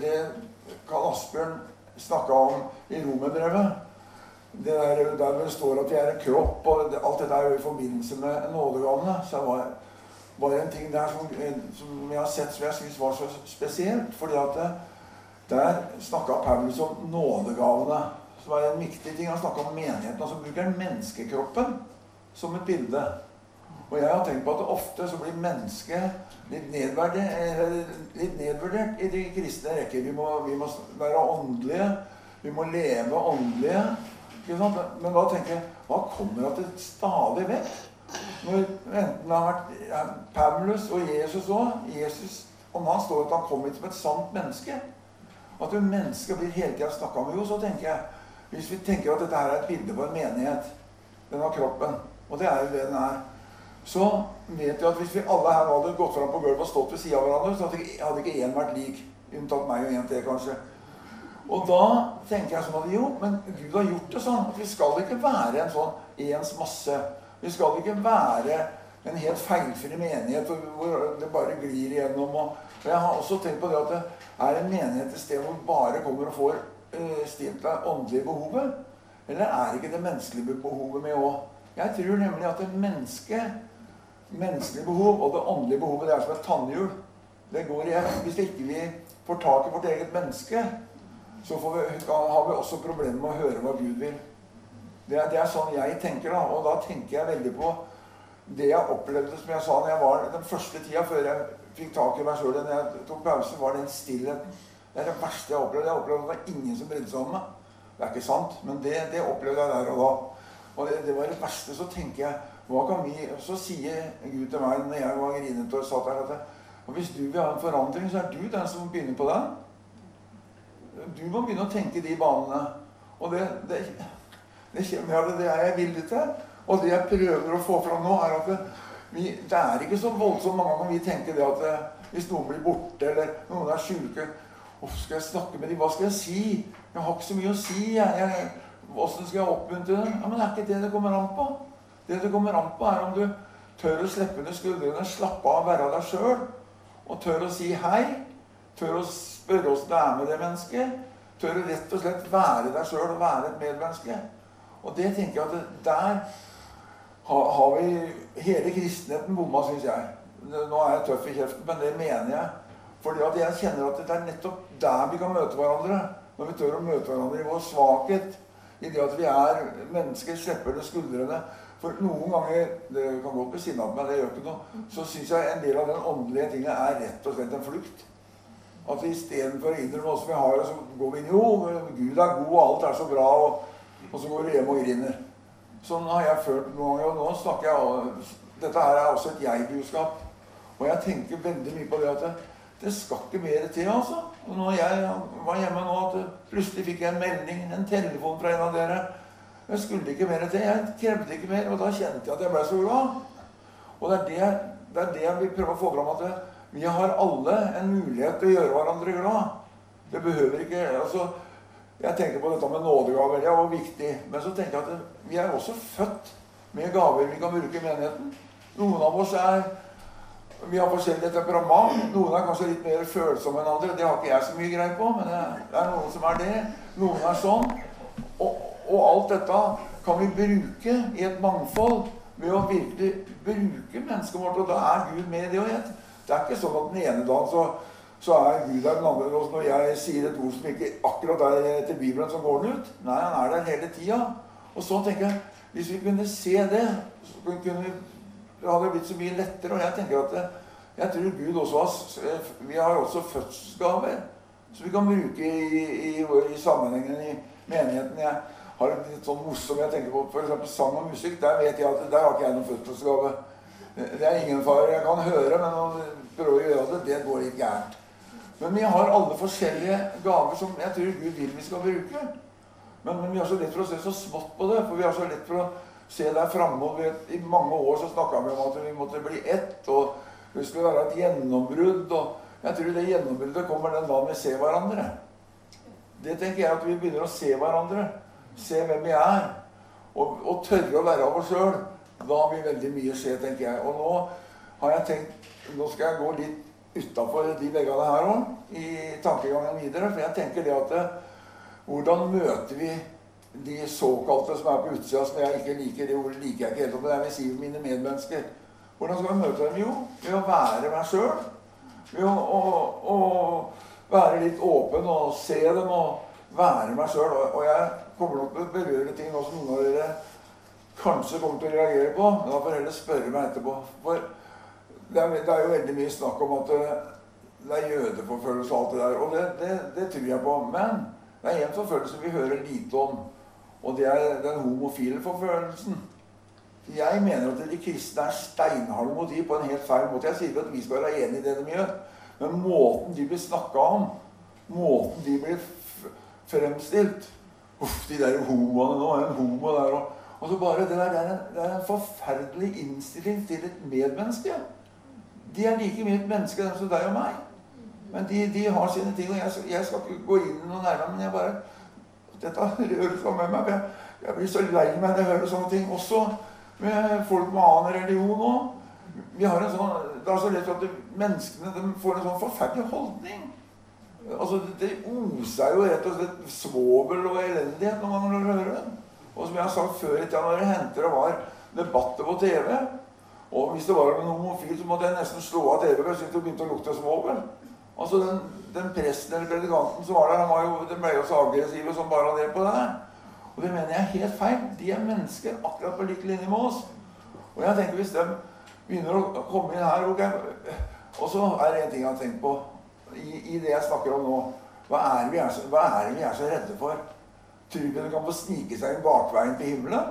det Karl Asbjørn snakka om i Romerbrevet. Det der, der det står at vi er en kropp, og alt dette er jo i forbindelse med nådegavene. Så det var bare en ting der som, som jeg har sett som jeg syns var så spesielt. fordi at det, der snakka Paulus om nådegavene, som er en viktig ting. Han snakka om menigheten. Altså bruker han menneskekroppen som et bilde. Og jeg har tenkt på at ofte så blir mennesket litt nedvurdert, litt nedvurdert i de kristne rekker. Vi må, vi må, være åndelige. Vi må leve åndelige. Men da tenker jeg Hva kommer av det stadig vekk? Når enten det har vært Paulus og Jesus òg Jesus, Om han står at han kom hit som et sant menneske At mennesket blir hele tida snakka om Jo, så tenker jeg Hvis vi tenker at dette her er et bilde på en menighet Den har kroppen. Og det er jo det den er så vet vi at hvis vi alle her hadde gått fram på gulvet og stått ved sida av hverandre, så hadde ikke én vært lik. Unntatt meg og én til, kanskje. Og da tenker jeg sånn at jo, men Gud har gjort det sånn at vi skal ikke være en sånn ens masse. Vi skal ikke være en helt feilfri menighet hvor det bare glir igjennom. Og, jeg har også tenkt på det at det er en menighet et sted hvor du bare kommer og får uh, stilt deg åndelige behovet. Eller er ikke det menneskelige behovet med òg? Jeg tror nemlig at et mennesket menneskelige behov og det åndelige behovet det er som et tannhjul. Det går igjen. Hvis ikke vi får tak i vårt eget menneske, så vi, har vi også problemer med å høre hva Gud vil. Det er, det er, sånn jeg tenker, da. Og da tenker jeg veldig på det jeg opplevde, som jeg sa når jeg var den første tida før jeg fikk tak i meg sjøl, når jeg tok pause, var den stillheten. Det er det verste jeg opplevde. Jeg opplevde at det var ingen som brydde seg om meg. Det er ikke sant, men det, det opplevde jeg der og da. Og det, det var det verste. Så tenker jeg hva kan vi, Så sier Gud til meg når jeg var grinete og satt der, at og hvis du vil ha en forandring, så er du den som begynner på den. Du må begynne å tenke de banene. Og det, det, det kjenner jeg det er jeg villig til. Og det jeg prøver å få fram nå, er at det, vi, det er ikke så voldsomt mange ganger vi tenker det at det, hvis noen blir borte, eller noen er sjuke Skal jeg snakke med dem? Hva skal jeg si? Jeg har ikke så mye å si. Jeg, jeg, hvordan skal jeg oppmuntre dem? Ja, Men det er ikke det det kommer an på. Det det kommer an på, er om du tør å slippe ned skuldrene, slappe av, være deg sjøl. Og tør å si hei. Tør å spørre åssen det er med det mennesket. Tør å rett og slett være deg sjøl og være et medmenneske. Og det tenker jeg at der har vi hele kristenheten bomma, syns jeg. Nå er jeg tøff i kjeften, men det mener jeg. Fordi jeg kjenner at det er nettopp der vi kan møte hverandre. Når vi tør å møte hverandre i vår svakhet. I det at vi er mennesker, slipper det skuldrene. For noen ganger det kan godt bli sinna på meg, det gjør ikke noe. Så syns jeg en del av den åndelige tingen er rett og slett en flukt. At istedenfor å innrømme åssen vi har, så går vi inn Jo, Gud er god, og alt er så bra. Og, og så går du hjem og griner. Sånn har jeg følt noen ganger. Og nå snakker jeg Dette her er også et jeg-budskap. Og jeg tenker veldig mye på det at det, skal ikke mer til, altså. Og når jeg var hjemme nå, at plutselig fikk jeg en melding, en telefon fra en av dere jeg skulle ikke mer til. Jeg krevde ikke mer. Og da kjente jeg at jeg ble så glad. Og det er det, det, er det jeg vil prøve å få fram. At vi har alle en mulighet til å gjøre hverandre glad. Det behøver ikke altså, Jeg tenker på dette med nådegaver. Det også viktig. Men så tenker jeg at vi er også født med gaver vi kan bruke i menigheten. Noen av oss er vi har forskjellige temperament. Noen er kanskje litt mer følsomme enn andre. Det har ikke jeg så mye greie på, men det er noen som er det. Noen er sånn. Og, og alt dette kan vi bruke i et mangfold ved å virkelig bruke mennesket vårt. Og da er Gud med i det. Og det er ikke sånn at den ene dagen så, så er Gud der, den andre dagen når jeg sier et ord som ikke akkurat er etter Bibelen, så går den ut. Nei, han er der hele tida. Og sånn tenker jeg Hvis vi kunne se det, så kunne vi, hadde blitt så mye lettere. Og jeg tenker at det, jeg tror Gud også har Vi har også fødselsgaver som vi kan bruke i, i, i sammenhengen i menigheten. Jeg, har en litt sånn morsom jeg tenker på f.eks. sang og musikk. Der vet jeg at der har ikke jeg noen fødselsgave. Det er ingen fare. Jeg kan høre, men å prøve å gjøre det, det går litt gærent. Men vi har alle forskjellige gaver som jeg tror Gud vil vi skal bruke. Men, men vi har så lett for å se så smått på det. For vi har så lett for å se der framover. I mange år så snakka vi om at vi måtte bli ett, og det skulle være et gjennombrudd. Og jeg tror det gjennombruddet kommer den dagen vi ser hverandre. Det tenker jeg at vi begynner å se hverandre se hvem vi er, og, og tørre å være av oss sjøl, da vil veldig mye skje, tenker jeg. Og nå har jeg tenkt Nå skal jeg gå litt utafor de veggene her òg, i tankegangen videre. For jeg tenker det at eh, hvordan møter vi de såkalte som er på utsida, som jeg ikke liker Det ordet liker jeg ikke helt, men jeg vil si mine medmennesker. Hvordan skal vi møte dem? Jo, ved å være meg sjøl. Ved å, å, å, være litt åpen og se dem og være meg sjøl. Og, jeg kommer nok til å berøre ting nå som noen av dere kanskje kommer til å reagere på. Men da får dere spørre meg etterpå. For det er, det er, jo veldig mye snakk om at det, det er jødeforfølgelse og alt det der. Og det, det, det, tror jeg på. Men det er en forfølgelse vi hører lite om. Og det er den homofile forfølgelsen. Jeg mener at de kristne er steinharde mot de på en helt feil måte. Jeg sier ikke at vi skal være enig i det de gjør, men måten de blir snakka om, måten de blir fremstilt Uff, de der homoene nå. En homo der og og så bare, det, der, det, er en, det er en forferdelig innstilling til et medmenneske. De er like mye et menneske som deg og meg. Men de, de har sine ting. Og jeg, jeg, skal ikke gå inn i noe nærmere, men jeg bare Dette rører seg med meg. Jeg, jeg, blir så lei meg når jeg hører sånne ting. Også med folk med annen religion òg. Sånn, Det er så lett at menneskene får en sånn forferdelig holdning. Altså, Det oser jo rett og slett svovel og elendighet når du hører det. Og som jeg har sagt før i tida, når det hendte det var debatter på TV Og hvis det var en homofil, så måtte jeg nesten slå av TV-en. Jeg det begynte å lukte svovel. Altså, den, den presten eller predikanten som var der, han var jo, den ble jo så aggressiv som bare det på det. Og det mener jeg er helt feil. De er mennesker akkurat på lik linje med oss. Og jeg tenker hvis de begynner å komme inn her okay, Og så er det en ting jeg har tenkt på i, i det jeg snakker om nå. Hva er, det vi er, så, vi er så redde for? Tror vi de kan få snike seg inn bakveien til himmelen?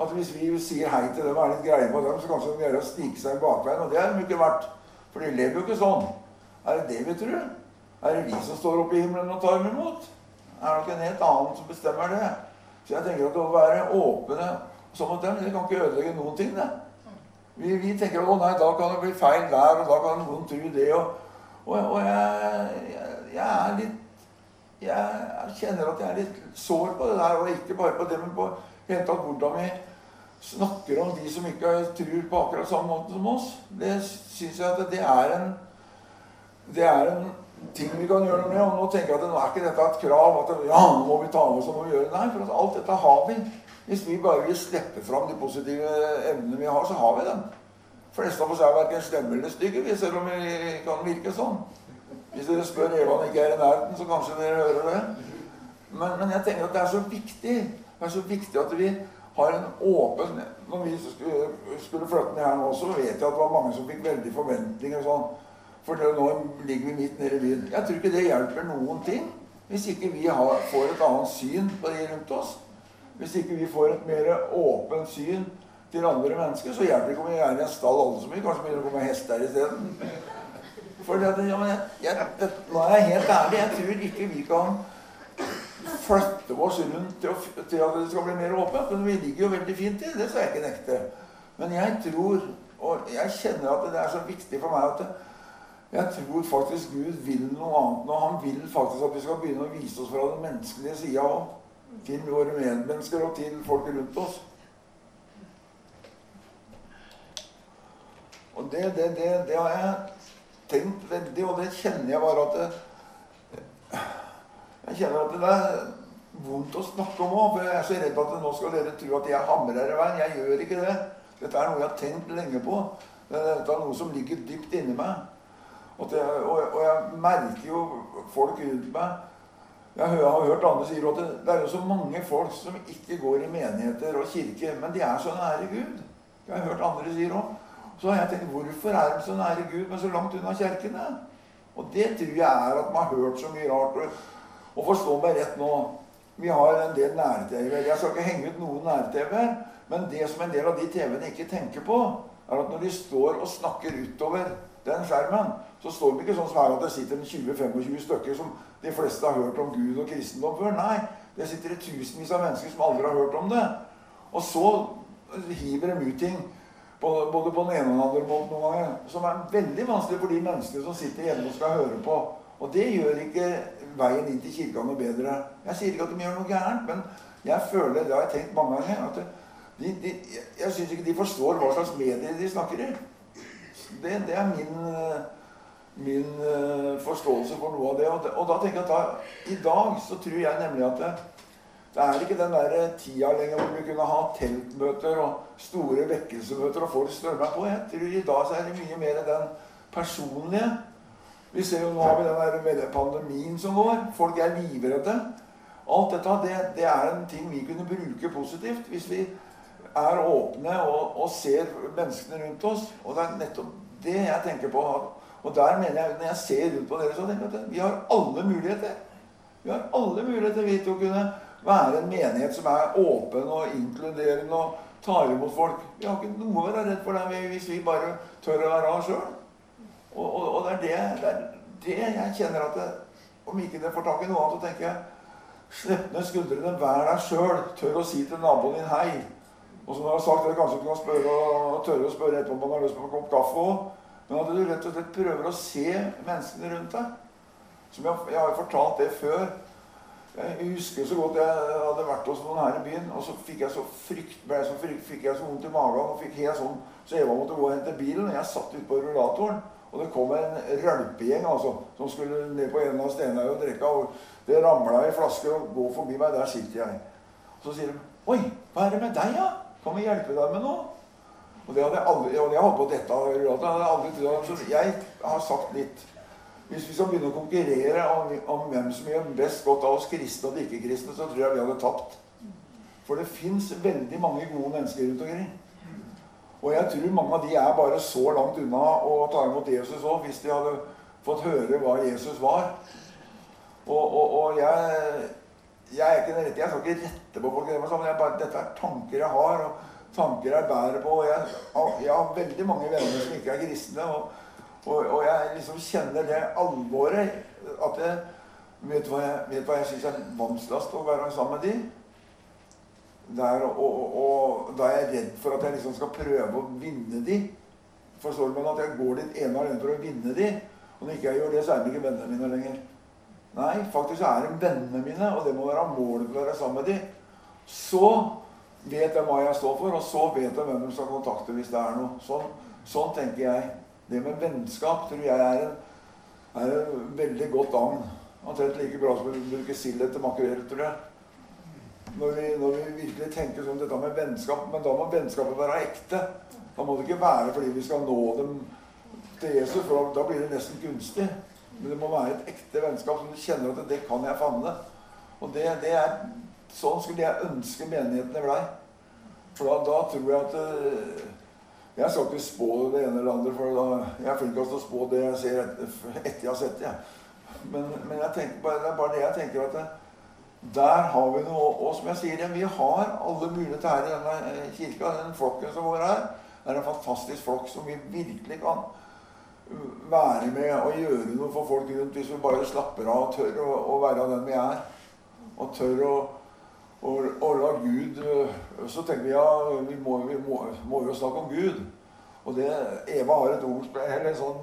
At hvis vi sier hei til dem og er litt greie på dem, så kanskje de greier å snike seg inn bakveien. Og det er de ikke verdt. For de lever jo ikke sånn. Er det det vi tror? Er det vi som står oppe i himmelen og tar dem imot? Er det nok en helt annen som bestemmer det? Så jeg tenker at å være åpne som mot dem, det kan ikke ødelegge noen ting, det. Vi, vi tenker at å nei, da kan det bli feil der, og da kan noen tro det. Og, og, og jeg, jeg, jeg er litt jeg kjenner at jeg er litt sår på det der, og ikke bare på det, men på helt tatt hvordan vi snakker om de som ikke tror på akkurat samme måte som oss. Det syns jeg at det er en det er en ting vi kan gjøre noe med. Og nå tenker jeg at nå er ikke dette et krav at ja, nå må vi ta med oss og må vi gjøre Nei, for alt dette har vi. Hvis vi bare vil slippe fram de positive evnene vi har, så har vi dem. De fleste av oss er verken slemme eller stygge, selv om vi kan virke sånn. Hvis dere spør Eva han ikke er i nærheten, så kanskje dere hører det. Men, men, jeg tenker at det er så viktig det er så viktig at vi har en åpen Når vi skulle, skulle flytte ned her nå, så vet jeg at det var mange som fikk veldig forventninger. sånn. For nå ligger vi midt nede i byen. Jeg tror ikke det hjelper noen ting hvis ikke vi har, får et annet syn på de rundt oss. Hvis ikke vi får et mer åpent syn til andre mennesker, så hjelper det ikke om vi er i en stall alle så mye. Kanskje begynner å komme hester isteden. Fordi at, ja, jeg, nå er jeg helt ærlig. Jeg tror ikke vi kan flytte oss rundt til, til, at det skal bli mer åpent. Men vi ligger jo veldig fint i. Det skal jeg ikke nekte. Men jeg tror, og jeg kjenner at det er så viktig for meg at det, jeg tror faktisk Gud vil noe annet nå. Han vil faktisk at vi skal begynne å vise oss fra den menneskelige sida òg. Til våre medmennesker og til folk rundt oss. Og det, det, det, det har jeg tenkt veldig, og det kjenner jeg bare at det, Jeg kjenner at det er vondt å snakke om òg, for jeg er så redd at nå skal dere tro at jeg hamrer i veien. Jeg gjør ikke det. Dette er noe jeg har tenkt lenge på. Dette er noe som ligger dypt inni meg. Det, og, og, jeg merker jo folk rundt meg Jeg har hørt andre si at det, det er jo så mange folk som ikke går i menigheter og kirke, men de er så nære Gud. Det har jeg hørt andre si òg. Så har jeg tenkt hvorfor er de så nære Gud, men så langt unna kirkene? Og det tror jeg er at man har hørt så mye rart. Og, og forstå meg rett nå Vi har en del nær-TV-er. Jeg skal ikke henge ut noen nær-TV-er, men det som en del av de TV-ene ikke tenker på, er at når de står og snakker utover den skjermen, så står det ikke sånn som her at det sitter 20-25 stykker som de fleste har hørt om Gud og kristendom før. Nei, det sitter det tusenvis av mennesker som aldri har hørt om det. Og så hiver de ut ting både på den ene og den andre måten noen ganger, som er veldig vanskelig for de menneskene som sitter hjemme og skal høre på. Og det gjør ikke veien inn til kirka noe bedre. Jeg sier ikke at de gjør noe gærent, men jeg føler, det har jeg tenkt mange ganger, at de, de, jeg syns ikke de forstår hva slags medier de snakker i. Det, det, er min min uh, forståelse for noe av det. Og, da tenker jeg at da, i dag så tror jeg nemlig at det, det er ikke den der tida lenger hvor vi kunne ha teltmøter og store vekkelsemøter og folk strømmer på. Jeg tror I dag så er det mye mer den personlige. Vi ser jo nå har vi den der pandemien som går. Folk er livredde. Alt dette det, det, er en ting vi kunne bruke positivt hvis vi er åpne og, og ser menneskene rundt oss. Og det er nettopp det jeg tenker på. Og der mener jeg, når jeg ser rundt på dere, så tenker jeg at vi har alle muligheter. Vi har alle muligheter vi til å kunne være en menighet som er åpen og inkluderende og tar imot folk. Vi har ikke noe å være redd for det hvis vi bare tør å være av sjøl. Og, og, og, det er det, det er det, jeg kjenner at det, Om ikke det får tak i noe annet, så tenker jeg Slipp ned skuldrene, vær deg sjøl. Tør å si til naboen din hei. Og som jeg har sagt, dere kanskje kan spørre tørre å spørre etterpå om man har lyst på en kopp kaffe òg. Men at du rett og slett prøver å se menneskene rundt deg. Som jeg, jeg har fortalt det før. Jeg husker så godt jeg hadde vært hos noen her i byen, og så fikk jeg så frykt, ble så frykt, fikk jeg så vondt i magen og fikk helt sånn, så Eva måtte gå og hente bilen. og Jeg satt ute på rullatoren, og det kom en rølpegjeng altså, som skulle ned på en av stenene og drikke. og Det ramla i flasker og gå forbi meg. Der sitter jeg. Og så sier de 'Oi, hva er det med deg, da? Ja? Kan vi hjelpe deg med noe?' Og det hadde jeg aldri, og jeg holdt på dette hadde jeg aldri trodd. Så jeg har sagt litt Hvis vi skal begynne å konkurrere om, om hvem som gjør best godt av oss kristne og de ikke-kristne, så tror jeg vi hadde tapt. For det fins veldig mange gode mennesker rundt omkring. Og jeg tror mange av de er bare så langt unna å ta imot Jesus òg, hvis de hadde fått høre hva Jesus var. Og, og, og jeg, jeg, er ikke den rette, jeg skal ikke rette på folk, men bare, dette er tanker jeg har. og tanker jeg bærer på. Jeg, jeg, har veldig mange venner som ikke er kristne. Og, og, og jeg liksom kjenner det alvoret. At jeg vet hva jeg, vet jeg syns er vanskeligst å være sammen med de. Der, og, og, da er jeg redd for at jeg liksom skal prøve å vinne de. Forstår du meg at jeg går dit ene og alene for å vinne de? Og når ikke jeg gjør det, så er de ikke vennene mine lenger. Nei, faktisk er de vennene mine, og det må være målet for å være sammen med de. Så vet jeg hva jeg står for, og så vet jeg hvem de skal kontakte hvis det er noe. Sånn, sånn tenker jeg. Det med vennskap tror jeg er en, er en veldig godt agn. Omtrent like bra som å bruke sild etter makrell, tror jeg. Når vi, når vi, virkelig tenker sånn dette med vennskap. Men da må vennskapet være ekte. Da må det ikke være fordi vi skal nå dem til Jesus, for da blir det nesten kunstig. Men det må være et ekte vennskap som du kjenner at det kan jeg favne. Og det, det er Sånn skulle jeg ønske menighetene blei. For da, da, tror jeg at uh, Jeg skal ikke spå det ene eller andre, for da, jeg er flinkest til å spå det jeg ser etter, etter jeg har sett det. Men, men bare, det er bare det jeg tenker at det, der har vi noe Og som jeg sier, vi har alle muligheter her i denne eh, kirka. Den flokken som går her, er en fantastisk flokk som vi virkelig kan være med og gjøre noe for folk rundt hvis vi bare slapper av og tør å, å være den vi er. Og tør å og, og la Gud eh, Så tenker vi ja, vi må, vi må, må jo snakke om Gud. Og det, Eva har et ord, eller en sånn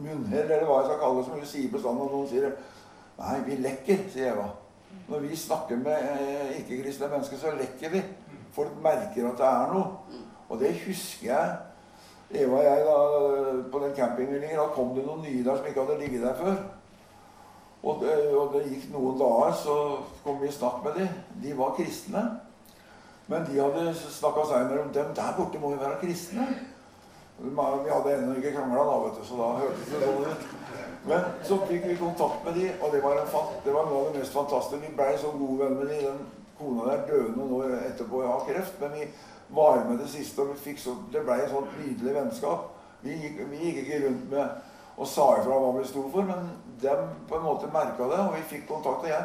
munnhell, eller hva jeg skal kalle det, som hun sier bestandig når noen sier Nei, vi lekker, sier Eva. Når vi snakker med eh, ikke-kristne mennesker, så lekker vi. Folk merker at det er noe. Og det husker jeg. Eva og jeg da, på den campingen da kom det noen nye der som ikke hadde ligget der før. Og det, og det, gikk noen dager, så kom vi i snakk med dem. De var kristne. Men de hadde snakka seg mellom dem. Der borte må vi være kristne. Vi hadde ennå ikke krangla, da, vet du, så da hørtes det sånn ut. Men så fikk vi kontakt med dem, og det var, en, det var noe av det mest fantastiske. Vi blei så gode venner med dem. Den kona der døde nå etterpå av kreft, men vi var med det siste, og så, det blei et sånt nydelig vennskap. Vi gikk, vi gikk ikke rundt med og sa ifra hva vi sto for. Men de på en måte merka det, og vi fikk kontakt. Og jeg,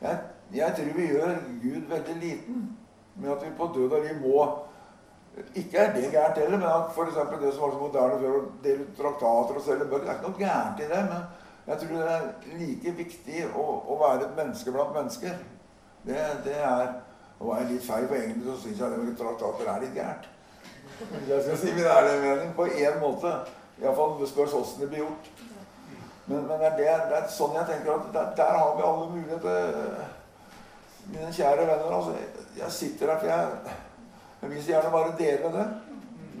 jeg, jeg, tror vi gjør Gud veldig liten med at vi på død og liv må Ikke er det gærent heller, men at f.eks. det som var så moderne før, å dele ut traktater og selge bøker Det er ikke noe gærent i det, men jeg tror det er like viktig å, å være et menneske blant mennesker. Det, det er Nå var jeg litt feil, for egentlig så syns jeg det med traktater er litt gærent. Jeg skal si min ærlige mening på én måte. Iallfall det spørs åssen det blir gjort. Men, men det, er det, er sånn jeg tenker at der, der har vi alle muligheter. Mine kjære venner, altså, jeg sitter her for jeg, jeg vil så gjerne bare dele det.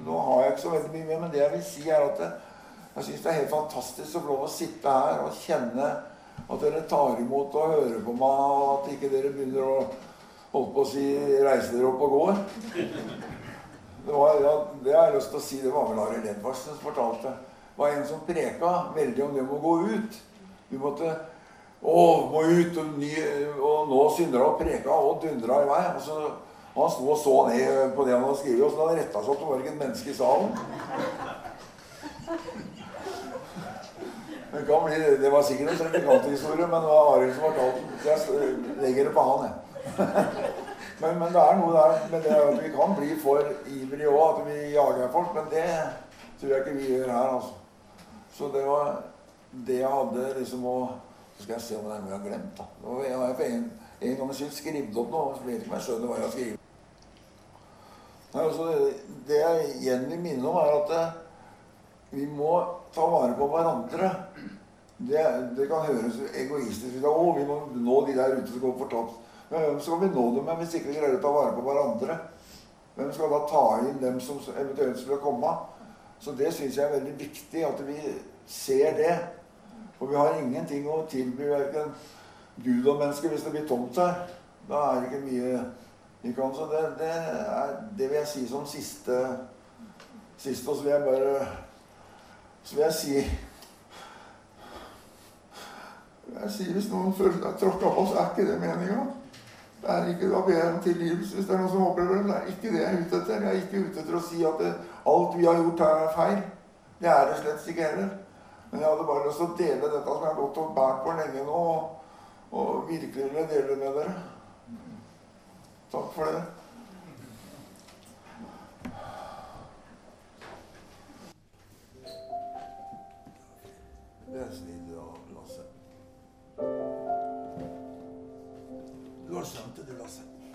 Nå har jeg ikke så veldig mye med, men det jeg vil si, er at det, Jeg syns det er helt fantastisk å få lov å sitte her og kjenne at dere tar imot og hører på meg, og at ikke dere begynner å holdt på å si reise dere opp og går. Det, var, ja, det har jeg lyst til å si, det var vel Arild Edvardsen som fortalte. Det var en som preka veldig om det med å gå ut. Du måtte Å, må ut! Og, ny, og nå syndra og preka og dundra i vei. Og så, han sto og så ned på det han hadde skrevet, og så hadde han retta seg opp, det var ikke et menneske i salen. Bli, det var sikkert en trafikanthistorie, men det var Arild som fortalte den. Jeg legger det på han, jeg. Men, men, det er noe der med det at vi kan bli for ivrige òg, at vi jager folk. Men det tror jeg ikke vi gjør her, altså. Så det var det jeg hadde liksom å Så skal jeg se om det er noe jeg har glemt. da. Jeg har for en, en gang siden skrevet opp noe. Så vet ikke om jeg skjønner hva jeg har skrevet. Nei, altså, det jeg igjen vil minne om, er at det, vi må ta vare på hverandre. Det, det kan høres egoistisk ut. Å, vi må nå de der ute som går fortapt. Men hvem skal vi nå dem med hvis ikke vi greier å ta vare på hverandre? Hvem skal da ta inn dem som eventuelt skulle komme? Så det syns jeg er veldig viktig, at vi ser det. For vi har ingenting å tilby verken Gud og mennesket hvis det blir tomt her. Da er det ikke mye vi kan. Så det, det, er, det vil jeg si som siste, sist, Og så vil jeg bare Så vil jeg si jeg sier Hvis noen føler seg tråkka på, så er ikke det meninga. Det er ikke, Da ber jeg om tilgivelse hvis det er noen som opplever det. Det er ikke det jeg er ute etter. Jeg er ikke ute etter å si at det, alt vi har gjort her, er feil. Det er det slett ikke heller. Men jeg hadde bare lyst til å dele dette som jeg har gått og båret på lenge nå, og, og virkelig ville dele med dere. Takk for det. Det er snitt, Lasse. col santo della salute.